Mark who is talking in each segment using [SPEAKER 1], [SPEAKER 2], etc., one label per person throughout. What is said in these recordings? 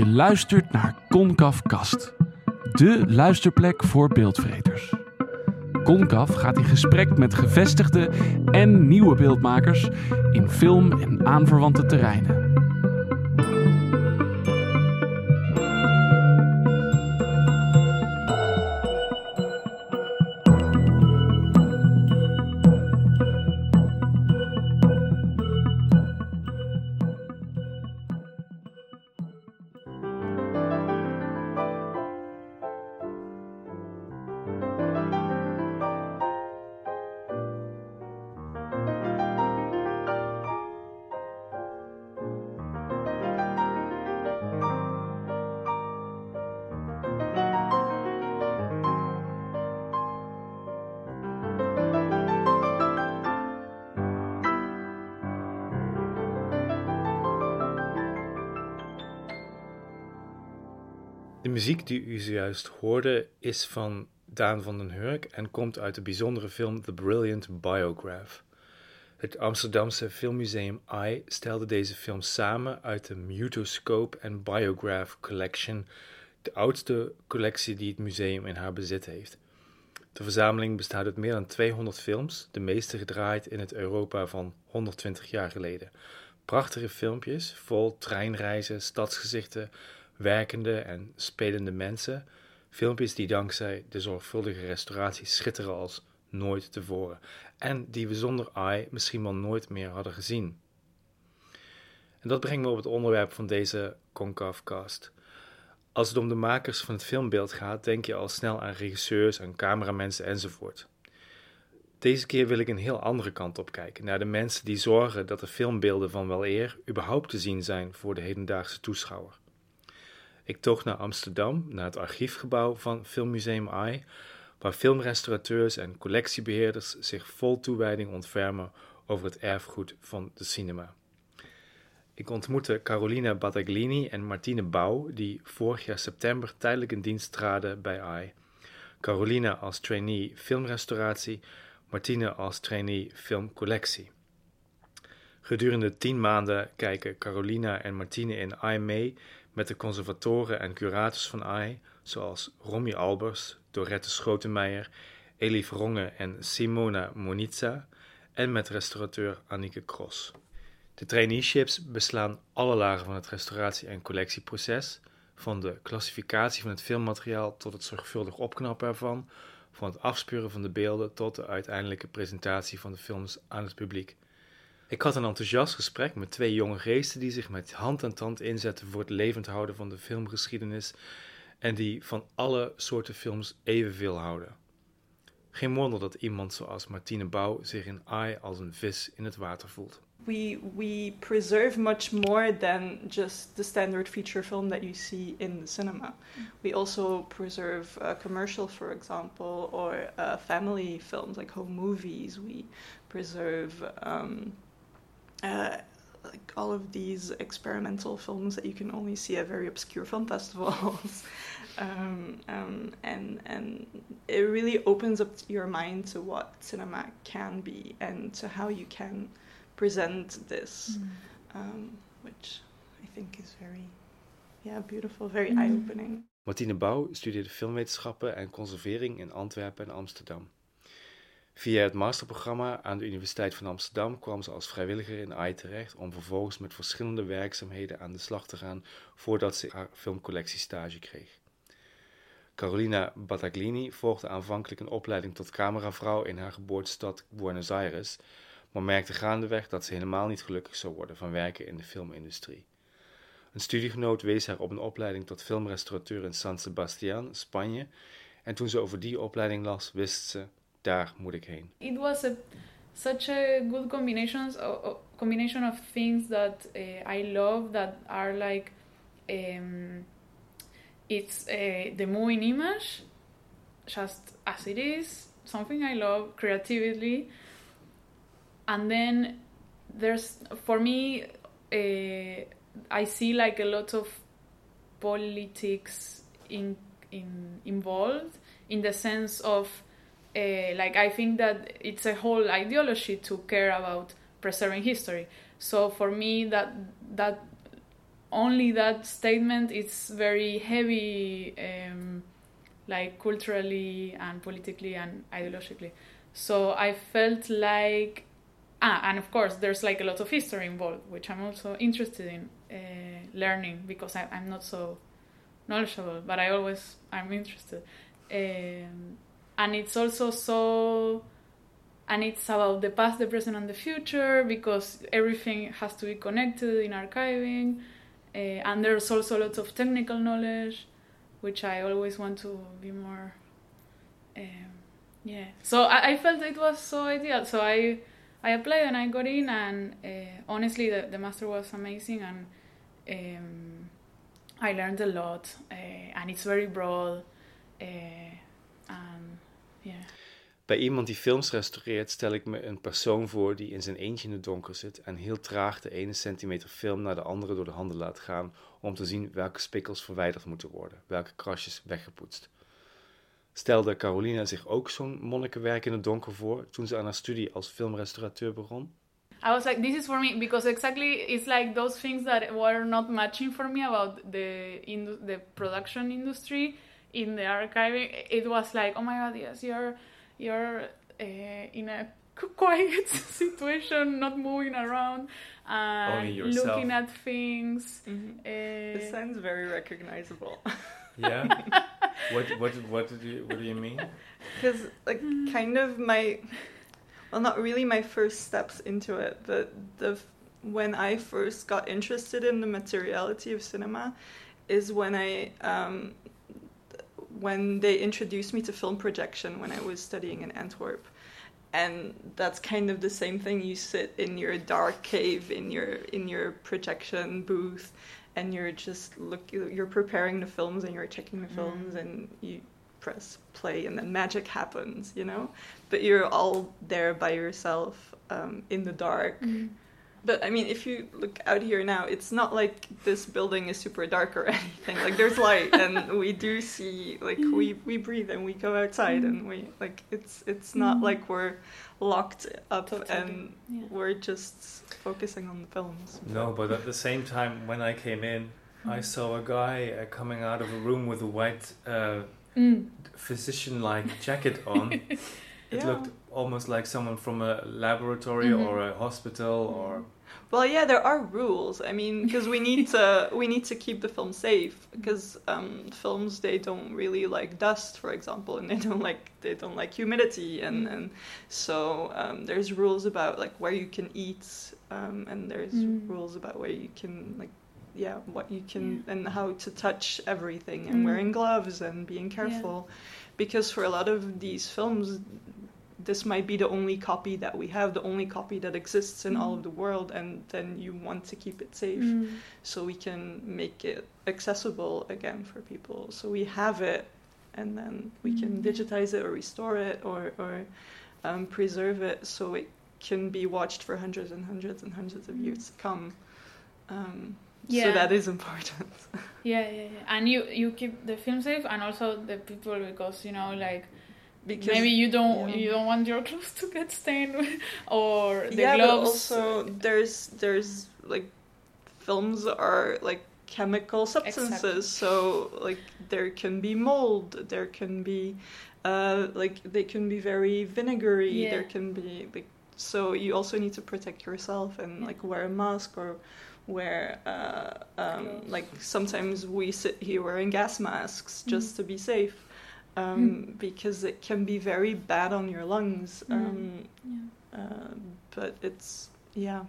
[SPEAKER 1] Je luistert naar Concaf Kast, de luisterplek voor beeldvreters. Concaf gaat in gesprek met gevestigde en nieuwe beeldmakers in film en aanverwante terreinen.
[SPEAKER 2] De muziek die u zojuist hoorde is van Daan van den Hurk en komt uit de bijzondere film The Brilliant Biograph. Het Amsterdamse Filmmuseum I stelde deze film samen uit de Mutoscope and Biograph Collection, de oudste collectie die het museum in haar bezit heeft. De verzameling bestaat uit meer dan 200 films, de meeste gedraaid in het Europa van 120 jaar geleden. Prachtige filmpjes vol treinreizen, stadsgezichten, werkende en spelende mensen. Filmpjes die dankzij de zorgvuldige restauratie schitteren als nooit tevoren. En die we zonder AI misschien wel nooit meer hadden gezien. En dat brengt me op het onderwerp van deze Concavecast. Als het om de makers van het filmbeeld gaat, denk je al snel aan regisseurs, aan cameramensen enzovoort. Deze keer wil ik een heel andere kant op kijken, naar de mensen die zorgen dat de filmbeelden van wel eer überhaupt te zien zijn voor de hedendaagse toeschouwer. Ik toog naar Amsterdam, naar het archiefgebouw van Filmmuseum I, waar filmrestaurateurs en collectiebeheerders zich vol toewijding ontfermen over het erfgoed van de cinema. Ik ontmoette Carolina Battaglini en Martine Bouw, die vorig jaar september tijdelijk in dienst traden bij I. Carolina als trainee filmrestauratie, Martine als trainee filmcollectie. Gedurende tien maanden kijken Carolina en Martine in I mee met de conservatoren en curators van AI, zoals Romy Albers, Dorette Schotenmeijer, Elie Verronge en Simona Monizza, en met restaurateur Annike Kros. De traineeships beslaan alle lagen van het restauratie- en collectieproces, van de klassificatie van het filmmateriaal tot het zorgvuldig opknappen ervan, van het afspuren van de beelden tot de uiteindelijke presentatie van de films aan het publiek. Ik had een enthousiast gesprek met twee jonge geesten die zich met hand en tand inzetten voor het levend houden van de filmgeschiedenis en die van alle soorten films evenveel houden. Geen wonder dat iemand zoals Martine Bouw zich in AI als een vis in het water voelt.
[SPEAKER 3] We, we preserve much more than just the standard feature film that you see in the cinema. We also preserve uh, commercial, for example, or uh, family films like home movies. We preserve um, uh, like all of these experimental films that you can only see at very obscure film festivals. um, um, and and it really opens up your mind to what cinema can be and to how you can present this,
[SPEAKER 4] Mm.
[SPEAKER 3] um, which I think is very, yeah, beautiful, very
[SPEAKER 4] Mm.
[SPEAKER 3] eye-opening.
[SPEAKER 2] Martine Bouw studeerde filmwetenschappen en conservering in Antwerpen en Amsterdam. Via het masterprogramma aan de Universiteit van Amsterdam kwam ze als vrijwilliger in AI terecht om vervolgens met verschillende werkzaamheden aan de slag te gaan voordat ze haar filmcollectiestage kreeg. Carolina Battaglini volgde aanvankelijk een opleiding tot cameravrouw in haar geboortestad Buenos Aires, maar merkte gaandeweg dat ze helemaal niet gelukkig zou worden van werken in de filmindustrie. Een studiegenoot wees haar op een opleiding tot filmrestaurateur in San Sebastián, Spanje, en toen ze over die opleiding las, wist ze, daar moet ik heen.
[SPEAKER 4] It was a, such a good combinations of, of- combination of things that uh, I love that are like um, it's uh, the moving image just as it is something I love creatively and then there's for me uh, I see like a lot of politics in in involved in the sense of uh, like I think that it's a whole ideology to care about preserving history. So for me, that that only that statement is very heavy, um, like culturally and politically and ideologically. So I felt like, ah, and of course, there's like a lot of history involved, which I'm also interested in uh, learning because I, I'm not so knowledgeable, but I always I'm interested. Um, and it's also so and it's about the past the present and the future because everything has to be connected in archiving. Uh, and there's also lots of technical knowledge which i always want to be more um, yeah. So I, I, felt it was so ideal. So i i applied and i got in and uh, honestly the, the master was amazing and um, i learned a lot uh, and it's very broad uh, and
[SPEAKER 2] Bij iemand die films restaureert stel ik me een persoon voor die in zijn eentje in het donker zit en heel traag de ene centimeter film naar de andere door de handen laat gaan om te zien welke spikkels verwijderd moeten worden, welke krasjes weggepoetst. Stelde Carolina zich ook zo'n monnikenwerk in het donker voor toen ze aan haar studie als filmrestaurateur begon?
[SPEAKER 4] I was like, this is for me because exactly it's like those things that were not matching for me about the the production industry in the archiving. It was like, oh my god, yes, you're you're uh, in a quiet situation, not moving around, and looking at things.
[SPEAKER 3] Mm-hmm. Uh, this sounds very recognizable.
[SPEAKER 2] yeah. what what what do you what do you mean?
[SPEAKER 3] Because like kind of my, well, not really my first steps into it, but the when I first got interested in the materiality of cinema, is when I um, when they introduced me to film projection when I was studying in Antwerp. And that's kind of the same thing. You sit in your dark cave in your in your projection booth, and you're just look. You're preparing the films and you're checking the mm. films, mm. and you press play, and then magic happens. You know, but you're all there by yourself um, in the dark. Mm but I mean, if you look out here now, it's not like this building is super dark or anything. Like there's light, and we do see like we we breathe and we go outside, and we like it's it's not mm. like we're locked up totally. and yeah. we're just focusing on the films.
[SPEAKER 2] No, but at the same time, when I came in, I mm. saw a guy uh, coming out of a room with a white uh, mm. physician-like jacket on. it yeah. looked almost like someone from a laboratory mm-hmm. or a hospital or
[SPEAKER 3] well yeah there are rules i mean because we need to we need to keep the film safe because um, films they don't really like dust for example and they don't like they don't like humidity and mm. and so um, there's rules about like where you can eat um, and there's mm. rules about where you can like yeah what you can yeah. and how to touch everything and mm. wearing gloves and being careful yeah. because for a lot of these films this might be the only copy that we have, the only copy that exists in mm. all of the world, and then you want to keep it safe mm. so we can make it accessible again for people. So we have it, and then we mm. can digitize it or restore it or, or um, preserve it so it can be watched for hundreds and hundreds and hundreds of years to come. Um, yeah. So that is important.
[SPEAKER 4] yeah, yeah, yeah. And you you keep the film safe and also the people because you know like because maybe you don't yeah. you don't want your clothes to get stained or the yeah, gloves.
[SPEAKER 3] but also there's there's like films are like chemical substances, exactly. so like there can be mold, there can be uh, like they can be very vinegary, yeah. there can be like so you also need to protect yourself and like wear a mask or wear uh, um, like sometimes we sit here wearing gas masks just mm. to be safe um, mm. because it can be very bad on your lungs. Mm. Um, yeah. uh, but it's, yeah.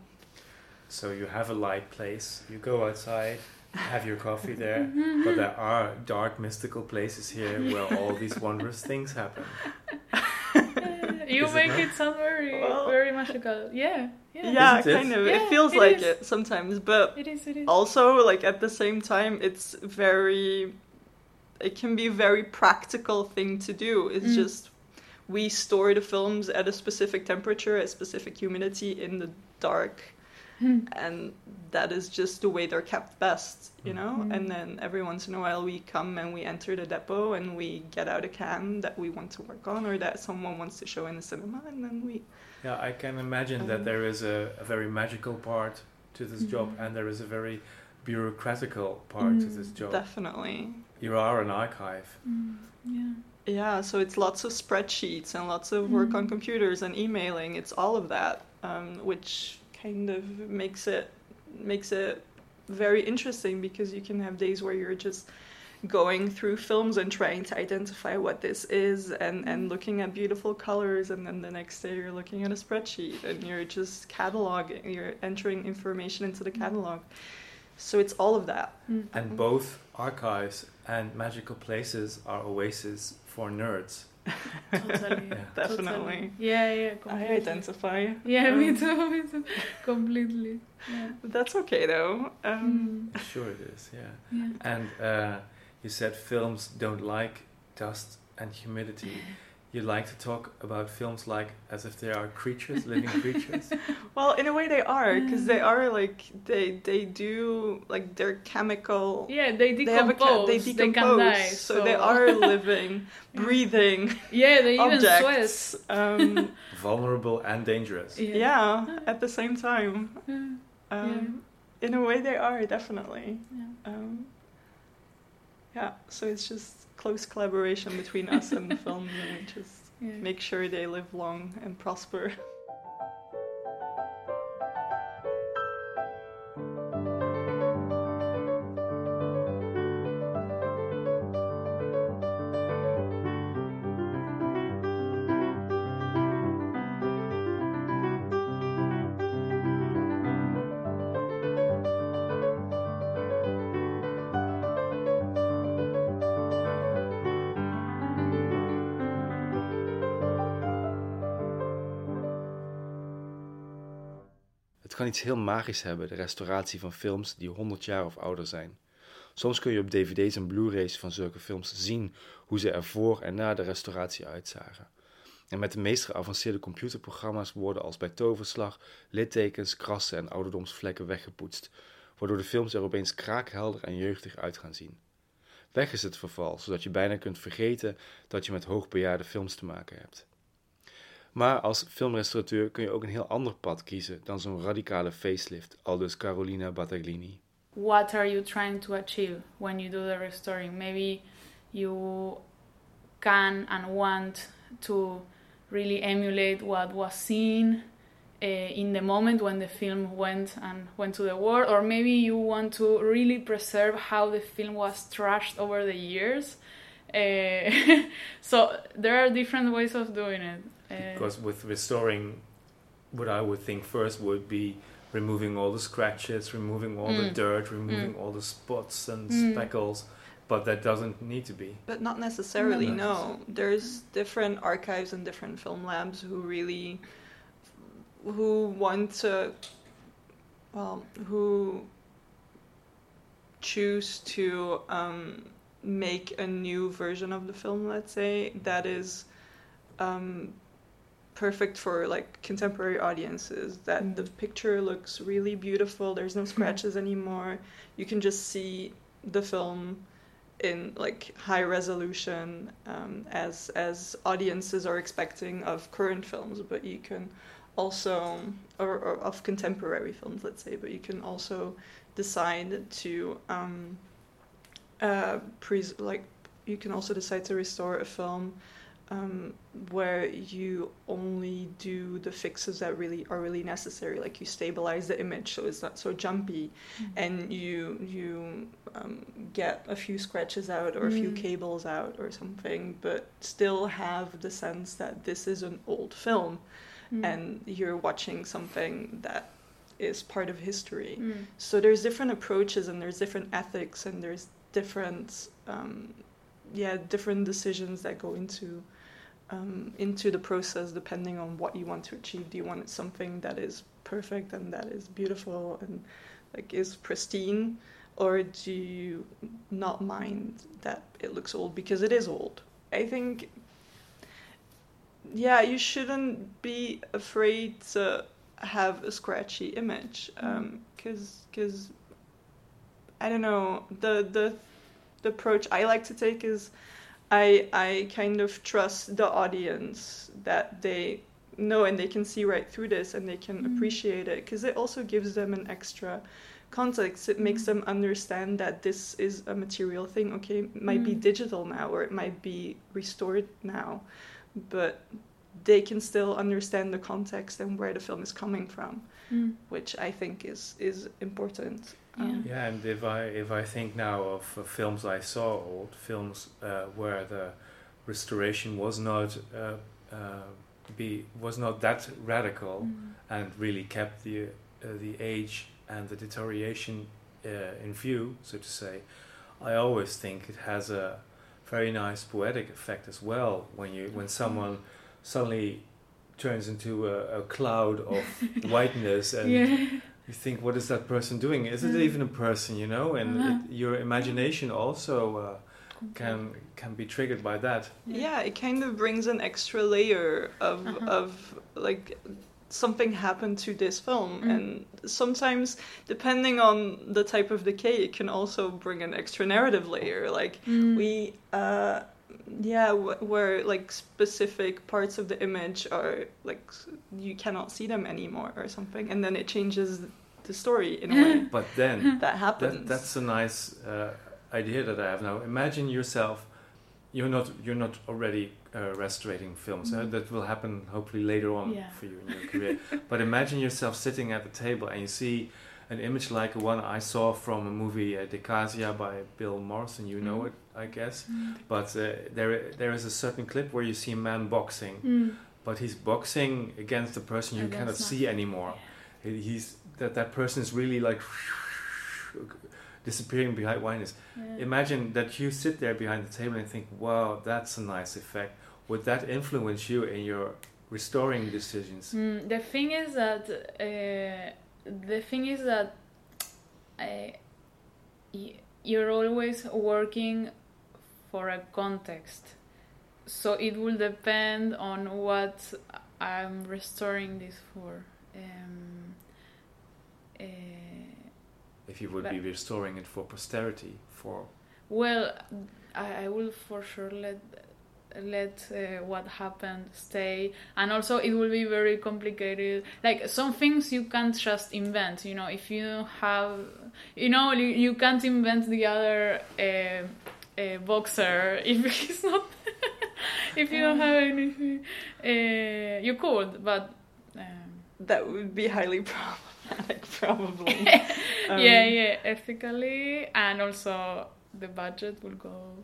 [SPEAKER 2] So you have a light place, you go outside, have your coffee there, but there are dark, mystical places here where all these wondrous things happen.
[SPEAKER 4] you Is make it, it sound very, well, very magical. Yeah.
[SPEAKER 3] Yeah, yeah kind of. Yeah, it feels it like is. it sometimes, but it is, it is. also, like at the same time, it's very it can be a very practical thing to do. It's mm. just we store the films at a specific temperature, at specific humidity in the dark. Mm. And that is just the way they're kept best, you know? Mm. And then every once in a while we come and we enter the depot and we get out a can that we want to work on or that someone wants to show in the cinema and then we.
[SPEAKER 2] Yeah, I can imagine um, that there is a, a, very magical part to this job mm. and there is a very bureaucratical part to this
[SPEAKER 4] Mm,
[SPEAKER 2] job.
[SPEAKER 3] Definitely.
[SPEAKER 2] You are an archive.
[SPEAKER 4] Mm, yeah.
[SPEAKER 3] Yeah, so it's lots of spreadsheets and lots of work on
[SPEAKER 4] Mm.
[SPEAKER 3] computers and emailing. It's all of that, um, which kind of makes it makes it very interesting because you can have days where you're just going through films and trying to identify what this is and, and looking at beautiful colors and then the next day you're looking at a spreadsheet and you're just cataloging you're entering information into the catalog so it's all of that
[SPEAKER 4] Mm.
[SPEAKER 2] And both archives and magical places are oases for nerds.
[SPEAKER 4] Totally.
[SPEAKER 2] Yeah.
[SPEAKER 3] Definitely.
[SPEAKER 4] Totally. Yeah, yeah.
[SPEAKER 3] i identify
[SPEAKER 4] Yeah, me
[SPEAKER 3] um,
[SPEAKER 4] too. Me too. Completely. Yeah.
[SPEAKER 3] that's okay though um,
[SPEAKER 4] Mm,
[SPEAKER 2] Sure, it is. Yeah.
[SPEAKER 4] yeah.
[SPEAKER 2] And uh, you said films don't like dust and humidity. You like to talk about films like as if they are creatures, living creatures.
[SPEAKER 3] Well, in a way they are because
[SPEAKER 4] Mm.
[SPEAKER 3] they are like they they do like they're chemical.
[SPEAKER 4] Yeah, they
[SPEAKER 3] They have a
[SPEAKER 4] decompose.
[SPEAKER 3] ca- they
[SPEAKER 4] they,
[SPEAKER 3] decompose,
[SPEAKER 4] can die.
[SPEAKER 3] so, they are living, breathing
[SPEAKER 4] Yeah, they even sweat.
[SPEAKER 3] Um,
[SPEAKER 2] Vulnerable and dangerous.
[SPEAKER 3] yeah, at the same time.
[SPEAKER 4] Yeah.
[SPEAKER 3] Um, In a way, they are definitely.
[SPEAKER 4] Yeah.
[SPEAKER 3] Um, yeah, so it's just close collaboration between us and the film, and we just
[SPEAKER 4] Yeah.
[SPEAKER 3] make sure they live long and prosper.
[SPEAKER 2] Kan iets heel magisch hebben, de restauratie van films die 100 jaar of ouder zijn. Soms kun je op dvd's en blu-rays van zulke films zien hoe ze er voor en na de restauratie uitzagen. En met de meest geavanceerde computerprogramma's worden als bij toverslag littekens, krassen en ouderdomsvlekken weggepoetst, waardoor de films er opeens kraakhelder en jeugdig uit gaan zien. Weg is het verval, zodat je bijna kunt vergeten dat je met hoogbejaarde films te maken hebt. Maar als filmrestaurateur kun je ook een heel ander pad kiezen dan zo'n radicale facelift, aldus Carolina Battaglini.
[SPEAKER 4] what are you trying to achieve when you do the restoring? Maybe you can and want to really emulate what was seen uh, in the moment when the film went and went to the world, or maybe you want to really preserve how the film was trashed over the years. Uh, so there are different ways of doing it.
[SPEAKER 2] Because with restoring, what I would think first would be removing all the scratches, removing all the
[SPEAKER 4] Mm.
[SPEAKER 2] dirt, removing
[SPEAKER 4] Mm.
[SPEAKER 2] all the spots and
[SPEAKER 4] Mm.
[SPEAKER 2] speckles, but that doesn't need to be.
[SPEAKER 3] But not necessarily,
[SPEAKER 2] Not
[SPEAKER 3] no. There's different archives and different film labs who really who want to well, who choose to um, make a new version of the film, let's say, that is um, perfect for like contemporary audiences. That the picture looks really beautiful. There's no scratches anymore. You can just see the film in like high resolution um, as as audiences are expecting of current films, but you can also or, or of contemporary films, let's say, but you can also decide to um, uh, like you can also decide to restore a film um, where you only do the fixes that really are really necessary, like you stabilize the image so it's not so jumpy, and you you um, get a few scratches out or a few
[SPEAKER 4] Mm.
[SPEAKER 3] cables out or something, but still have the sense that this is an old film
[SPEAKER 4] mm,
[SPEAKER 3] and you're watching something that is part of history.
[SPEAKER 4] mm,
[SPEAKER 3] So there's different approaches and there's different ethics and there's different um, yeah different decisions that go into um, into the process depending on what you want to achieve. Do you want something that is perfect and that is beautiful and like is pristine, or do you not mind that it looks old because it is old? I think yeah, you shouldn't be afraid to have a scratchy image because because I don't know the the the approach I like to take is I I kind of trust the audience that they know and they can see right through this and they can
[SPEAKER 4] Mm.
[SPEAKER 3] appreciate it because it also gives them an extra context. It makes
[SPEAKER 4] Mm.
[SPEAKER 3] them understand that this is a material thing. Okay, it might be
[SPEAKER 4] Mm.
[SPEAKER 3] digital now or it might be restored now, but they can still understand the context and where the film is coming from,
[SPEAKER 4] Mm.
[SPEAKER 3] which I think is is important.
[SPEAKER 4] Yeah.
[SPEAKER 3] Um,
[SPEAKER 5] Yeah, and if I if I think now of uh, films I saw, old films uh, where the restoration was not uh, uh, be was not that radical
[SPEAKER 4] Mm.
[SPEAKER 5] and really kept the uh, the age and the deterioration uh, in view, so to say, I always think it has a very nice poetic effect as well when you when someone suddenly turns into a, a cloud of whiteness and
[SPEAKER 4] yeah.
[SPEAKER 5] You think what is that person doing is it
[SPEAKER 4] Mm.
[SPEAKER 5] even a person you know and
[SPEAKER 4] Uh-huh.
[SPEAKER 5] it, your imagination also uh, can can be triggered by that
[SPEAKER 3] Yeah, it kind of brings an extra layer of
[SPEAKER 4] Uh-huh.
[SPEAKER 3] of like something happened to this film,
[SPEAKER 4] Mm.
[SPEAKER 3] and sometimes depending on the type of decay, it can also bring an extra narrative layer. Like
[SPEAKER 4] Mm.
[SPEAKER 3] we, uh, yeah, wh- where like specific parts of the image are like you cannot see them anymore or something, and then it changes the story in a way.
[SPEAKER 5] but then
[SPEAKER 3] that happens.
[SPEAKER 5] that, that's a nice uh, idea that I have now imagine yourself you're not you're not already uh, restorating films uh,
[SPEAKER 4] Mhm.
[SPEAKER 5] that will happen hopefully later on
[SPEAKER 4] Yeah.
[SPEAKER 5] for you in your career but imagine yourself sitting at the table and you see an image like the one I saw from a movie uh, Decasia by Bill Morrison you know
[SPEAKER 4] Mhm.
[SPEAKER 5] it I guess
[SPEAKER 4] Mm.
[SPEAKER 5] but uh, there there is a certain clip where you see a man boxing
[SPEAKER 4] Mm.
[SPEAKER 5] but he's boxing against a person you
[SPEAKER 4] Against
[SPEAKER 5] cannot see anymore. He- He's that that person is really like disappearing behind whiteness.
[SPEAKER 4] Yeah.
[SPEAKER 5] Imagine that you sit there behind the table and think, "Wow, that's a nice effect." Would that influence you in your restoring decisions?
[SPEAKER 4] Mm, the thing is that uh, the thing is that uh, y- you're always working for a context, so it will depend on what I'm restoring this for. Um, uh,
[SPEAKER 5] If you would be restoring it for posterity, for
[SPEAKER 4] Well, I, I will for sure let let uh, what happened stay, and also it will be very complicated. Like some things you can't just invent. You know, if you have, you know, you, you can't invent the other uh, uh, boxer if he's not. if you don't have anything, uh, you could, but. Um,
[SPEAKER 3] that would be highly problematic, probably. Um,
[SPEAKER 4] yeah, yeah, ethically, and also the budget will go.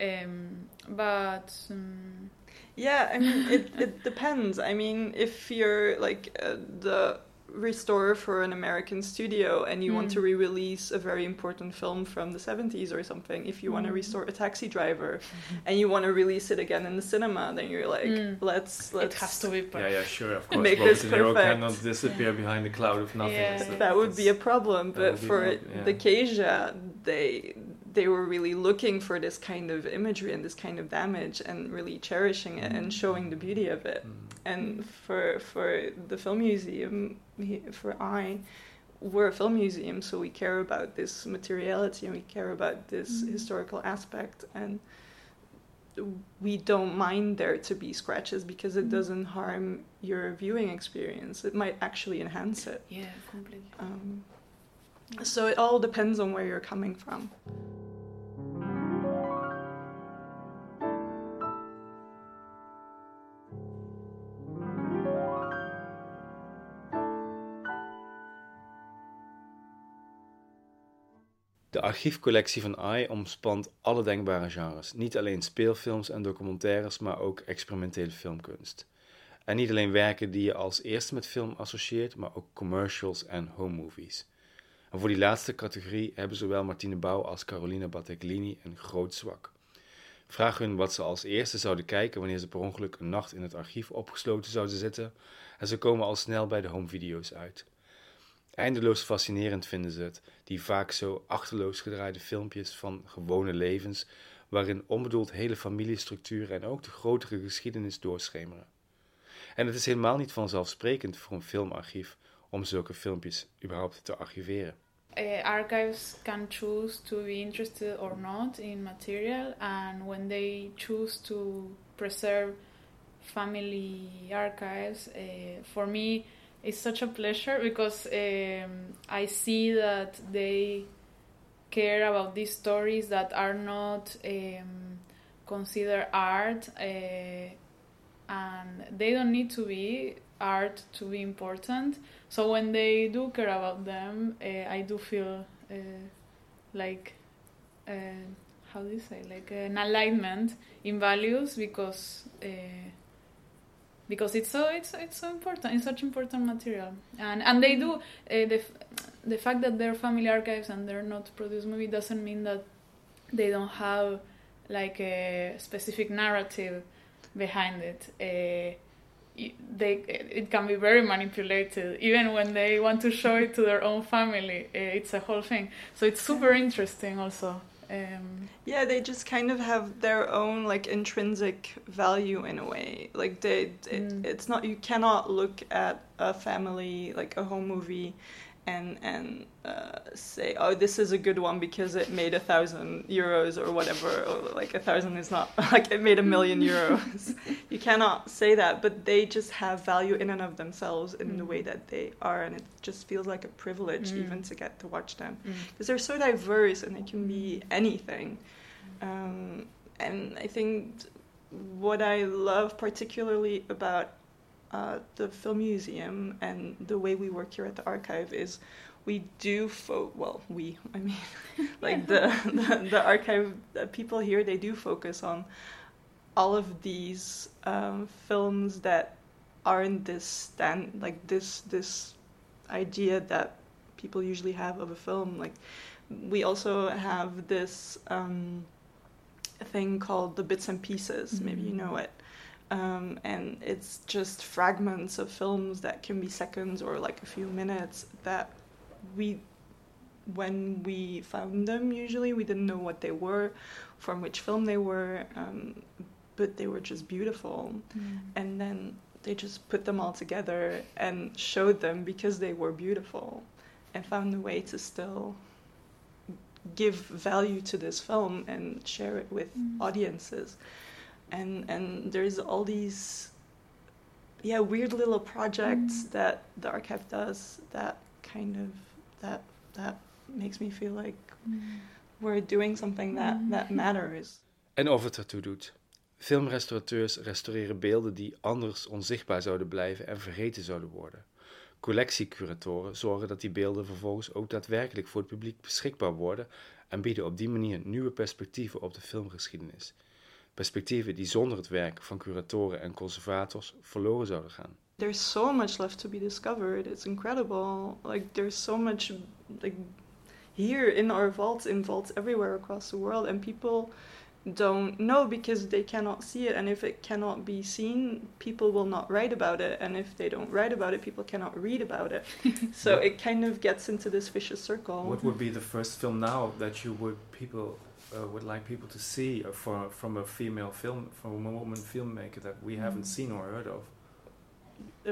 [SPEAKER 4] Um, but um,
[SPEAKER 3] Yeah, I mean, it, it depends. I mean, if you're like uh, the restorer for an American studio and you want
[SPEAKER 4] Mm.
[SPEAKER 3] to re release a very important film from the 70s or something, if you want to
[SPEAKER 4] Mm.
[SPEAKER 3] restore a taxi driver and you want to release it again in the cinema, then you're like,
[SPEAKER 4] Mm.
[SPEAKER 3] let's, let's.
[SPEAKER 4] it has to be
[SPEAKER 5] yeah,
[SPEAKER 4] perfect.
[SPEAKER 5] yeah, yeah, sure, of course.
[SPEAKER 3] Make
[SPEAKER 5] Robert
[SPEAKER 3] this
[SPEAKER 5] De Niro
[SPEAKER 3] perfect.
[SPEAKER 5] cannot disappear behind the cloud of nothing.
[SPEAKER 4] Yeah.
[SPEAKER 5] It's-
[SPEAKER 3] That would be a problem, but for
[SPEAKER 5] not- yeah.
[SPEAKER 3] the Keja, they they were really looking for this kind of imagery and this kind of damage and really cherishing it and showing the beauty of it.
[SPEAKER 5] Mm.
[SPEAKER 3] and for for the film museum for Eye we're a film museum so we care about this materiality and we care about this
[SPEAKER 4] Mm.
[SPEAKER 3] historical aspect and we don't mind there to be scratches because it
[SPEAKER 4] Mm.
[SPEAKER 3] doesn't harm your viewing experience it might actually enhance it
[SPEAKER 4] Yeah, completely.
[SPEAKER 3] um, so it all depends on where you're coming from
[SPEAKER 5] archiefcollectie van AI omspant alle denkbare genres. Niet alleen speelfilms en documentaires, maar ook experimentele filmkunst. En niet alleen werken die je als eerste met film associeert, maar ook commercials en home movies. En voor die laatste categorie hebben zowel Martine Bouw als Carolina Batteglini een groot zwak. Vraag hun wat ze als eerste zouden kijken wanneer ze per ongeluk een nacht in het archief opgesloten zouden zitten en ze komen al snel bij de home video's uit. Eindeloos fascinerend vinden ze het, die vaak zo achterloos gedraaide filmpjes van gewone levens, waarin onbedoeld hele familiestructuren en ook de grotere geschiedenis doorschemeren. En het is helemaal niet vanzelfsprekend voor een filmarchief om zulke filmpjes überhaupt te archiveren.
[SPEAKER 4] uh, archives can choose to be interested or not in material, and when they choose to preserve family archives. Uh, for me, it's such a pleasure because um, I see that they care about these stories that are not um, considered art, uh, and they don't need to be art to be important. So when they do care about them, uh, I do feel uh, like uh, how do you say like an alignment in values because uh, because it's so it's it's so important it's such important material. And and they do uh, the the fact that they're family archives and they're not produced movie doesn't mean that they don't have like a specific narrative behind it. Uh, they it can be very manipulated. Even when they want to show it to their own family it's a whole thing. So it's super interesting also um,
[SPEAKER 3] yeah, they just kind of have their own like intrinsic value in a way. Like they, it, mm. it's not you cannot look at a family like a home movie and and uh, say, oh, this is a good one because it made a thousand euros or whatever. Or like a thousand is not like it made a million euros. you cannot say that, but they just have value in and of themselves in mm. the way that they are, and it just feels like a privilege mm. even to get to watch them because mm. they're so diverse and they can be anything. Um, and I think what I love particularly about uh, the film museum and the way we work here at the archive is we do fo- well we i mean like the, the, the archive the people here they do focus on all of these um, films that aren't this stand like this this idea that people usually have of a film. Like we also have this um, thing called the bits and pieces. Mm-hmm. maybe you know it um, and it's just fragments of films that can be seconds or like a few minutes that we when we found them usually we didn't know what they were from which film they were um, but they were just beautiful mm. and then they just put them all together and showed them because they were beautiful and found a way to still give value to this film and share it with mm. audiences and and there's all these yeah weird little projects mm. that the archive does that kind of that that makes me feel like mm. we're doing something that mm. that matters.
[SPEAKER 2] En of het ertoe doet. Filmrestaurateurs restaureren beelden die anders onzichtbaar zouden blijven en vergeten zouden worden. Collectiecuratoren zorgen dat die beelden vervolgens ook daadwerkelijk voor het publiek beschikbaar worden en bieden op die manier nieuwe perspectieven op de filmgeschiedenis. Perspectieven die zonder het werk van curatoren en conservators verloren zouden gaan.
[SPEAKER 3] There's so much left to be discovered. It's incredible. Like there's so much like here in our vaults, in vaults everywhere across the world, and people don't know because they cannot see it and if it cannot be seen people will not write about it and if they don't write about it people cannot read about it so it kind of gets into this vicious circle
[SPEAKER 2] what would be the first film now that you would people uh, would like people to see uh, for, from a female film, from a woman filmmaker that we haven't mm. seen or heard of?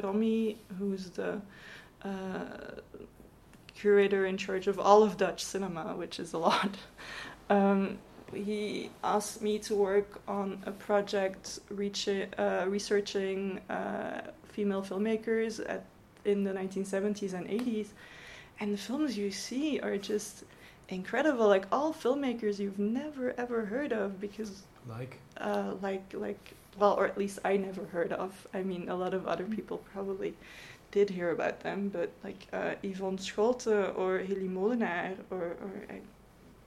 [SPEAKER 3] Romy, who's the uh, curator in charge of all of Dutch cinema, which is a lot, um, he asked me to work on a project uh, researching uh, female filmmakers at, in the 1970s and 80s. And the films you see are just incredible like all filmmakers you've never ever heard of because
[SPEAKER 2] like
[SPEAKER 3] uh, like like well or at least i never heard of i mean a lot of other people probably did hear about them but like uh, yvonne scholte or Hillie Molenaar or, or I,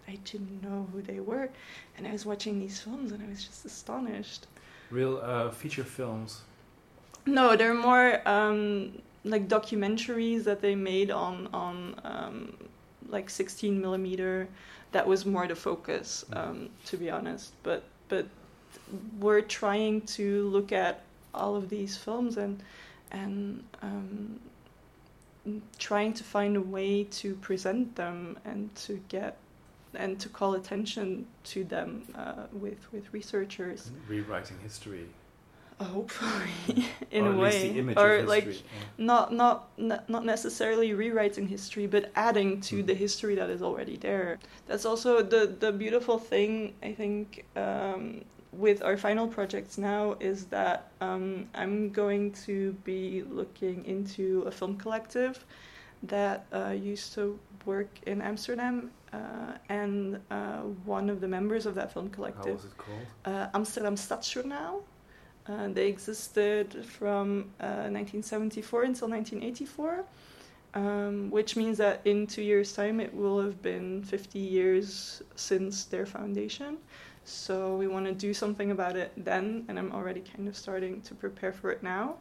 [SPEAKER 3] I didn't know who they were and i was watching these films and i was just astonished
[SPEAKER 2] real uh, feature films
[SPEAKER 3] no they're more um, like documentaries that they made on on um, like 16 millimeter. That was more the focus, mm. um, to be honest. But but we're trying to look at all of these films and and um, trying to find a way to present them and to get and to call attention to them uh, with with researchers.
[SPEAKER 2] Rewriting history
[SPEAKER 3] hopefully in or a way or like yeah. not, not not necessarily rewriting history but adding to mm. the history that is already there that's also the the beautiful thing i think um, with our final projects now is that um, I'm going to be looking into a film collective that uh, used to work in Amsterdam, and uh, one of the members of that film
[SPEAKER 2] How
[SPEAKER 3] collective,
[SPEAKER 2] was it called?
[SPEAKER 3] uh, Amsterdam Stadsjournaal. Uh, they existed from uh, 1974 until 1984, um, which means that in two years' time it will have been 50 years since their foundation. So we want to do something about it then, and I'm already kind of starting to prepare for it now.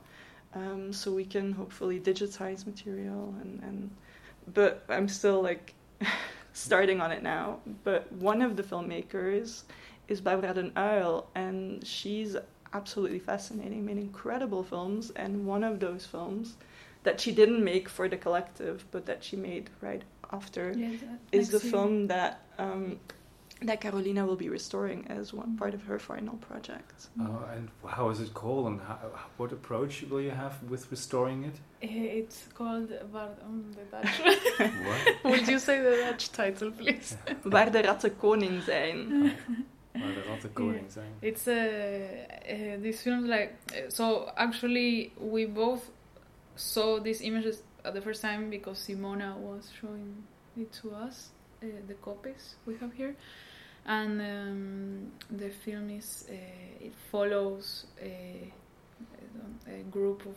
[SPEAKER 3] Um, so we can hopefully digitize material and, and but I'm still like starting on it now. But one of the filmmakers is Barbara den Uyl, and she's absolutely fascinating, made incredible films, and one of those films that she didn't make for the collective, but that she made right after
[SPEAKER 4] Yeah, that
[SPEAKER 3] is the
[SPEAKER 4] year.
[SPEAKER 3] film that um, that Carolina will be restoring as one part of her final project.
[SPEAKER 2] Oh, and how is it called, and how, what approach will you have with restoring it?
[SPEAKER 4] Eh, It's called Waar say the Dutch title, please?
[SPEAKER 3] Waar de ratten koning zijn.
[SPEAKER 2] Waar de ratten koning zijn.
[SPEAKER 4] It's a uh, these films like uh, so. Actually, we both saw these images at the first time because Simona was showing it to us, uh, the copies we have here, and um, the film is uh, it follows a, a group of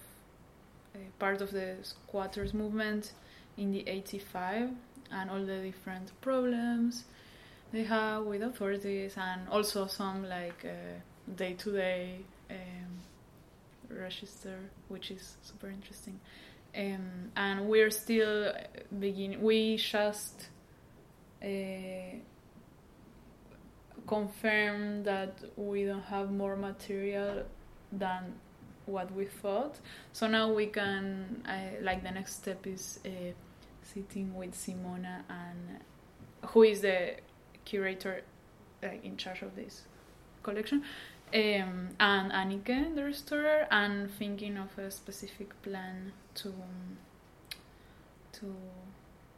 [SPEAKER 4] uh, part of the squatters movement in the 85 and all the different problems they have with authorities and also some like day to day register which is super interesting. Um, and we're still beginning we just uh, confirm that we don't have more material than what we thought. So now we can uh, like the next step is uh, sitting with simona and who is the curator uh, in charge of this collection um, and Anike, the restorer, and thinking of a specific plan to to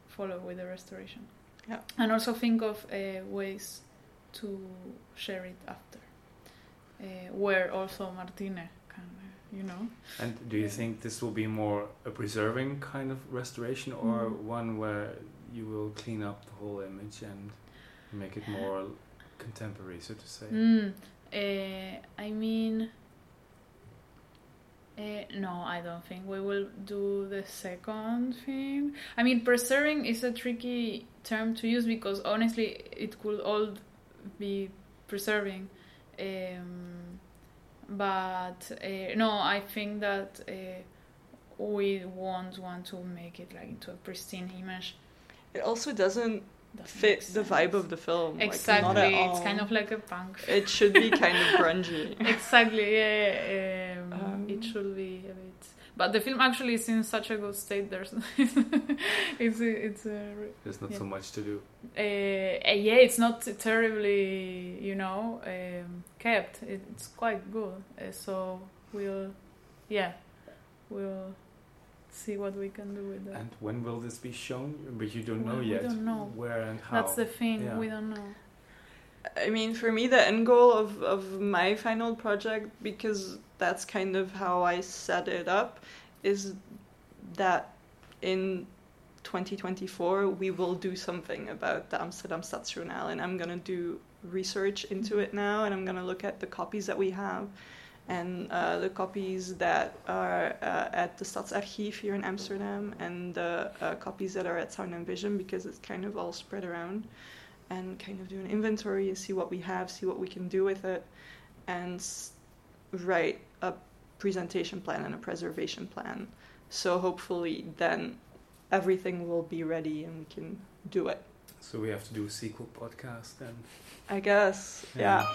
[SPEAKER 4] follow with the restoration.
[SPEAKER 3] Yeah.
[SPEAKER 4] And also think of uh, ways to share it after, uh, where also Martine you know.
[SPEAKER 2] And do you think this will be more a preserving kind of restoration, or
[SPEAKER 4] Mm.
[SPEAKER 2] one where you will clean up the whole image and make it more contemporary, so to say?
[SPEAKER 4] Mm, uh, I mean, uh, no, I don't think we will do the second thing. I mean, preserving is a tricky term to use because honestly, it could all be preserving. Um, but uh, no, I think that uh, we won't want to make it like into a pristine image.
[SPEAKER 3] It also doesn't
[SPEAKER 4] Doesn't
[SPEAKER 3] fit the vibe of the film. like, not
[SPEAKER 4] Exactly,
[SPEAKER 3] at
[SPEAKER 4] it's kind of like a punk.
[SPEAKER 3] It should be kind of grungy.
[SPEAKER 4] exactly yeah, um,
[SPEAKER 3] Um,
[SPEAKER 4] it should be but the film actually is in such a good state there's it's it's a,
[SPEAKER 2] There's not
[SPEAKER 4] Yeah.
[SPEAKER 2] so much to do.
[SPEAKER 4] uh, uh, yeah it's not terribly you know um, kept it's quite good uh, so we'll yeah we'll see what we can do with that
[SPEAKER 2] And when will this be shown? But you don't know
[SPEAKER 4] yet. we don't know.
[SPEAKER 2] Where and how.
[SPEAKER 4] that's the thing
[SPEAKER 2] Yeah.
[SPEAKER 4] we don't know
[SPEAKER 3] I mean, for me, the end goal of, of my final project, because that's kind of how I set it up, is that in 2024 we will do something about the Amsterdam Stadsjournaal, and I'm gonna do research into it now, and I'm gonna look at the copies that we have, and uh, the copies that are uh, at the Stadsarchief here in Amsterdam, and the uh, copies that are at Sound and Vision, because it's kind of all spread around and kind of do an inventory and see what we have, see what we can do with it, and write a presentation plan and a preservation plan. So hopefully then everything will be ready and we can do it.
[SPEAKER 2] So we have to do a sequel podcast then.
[SPEAKER 3] I guess, yeah.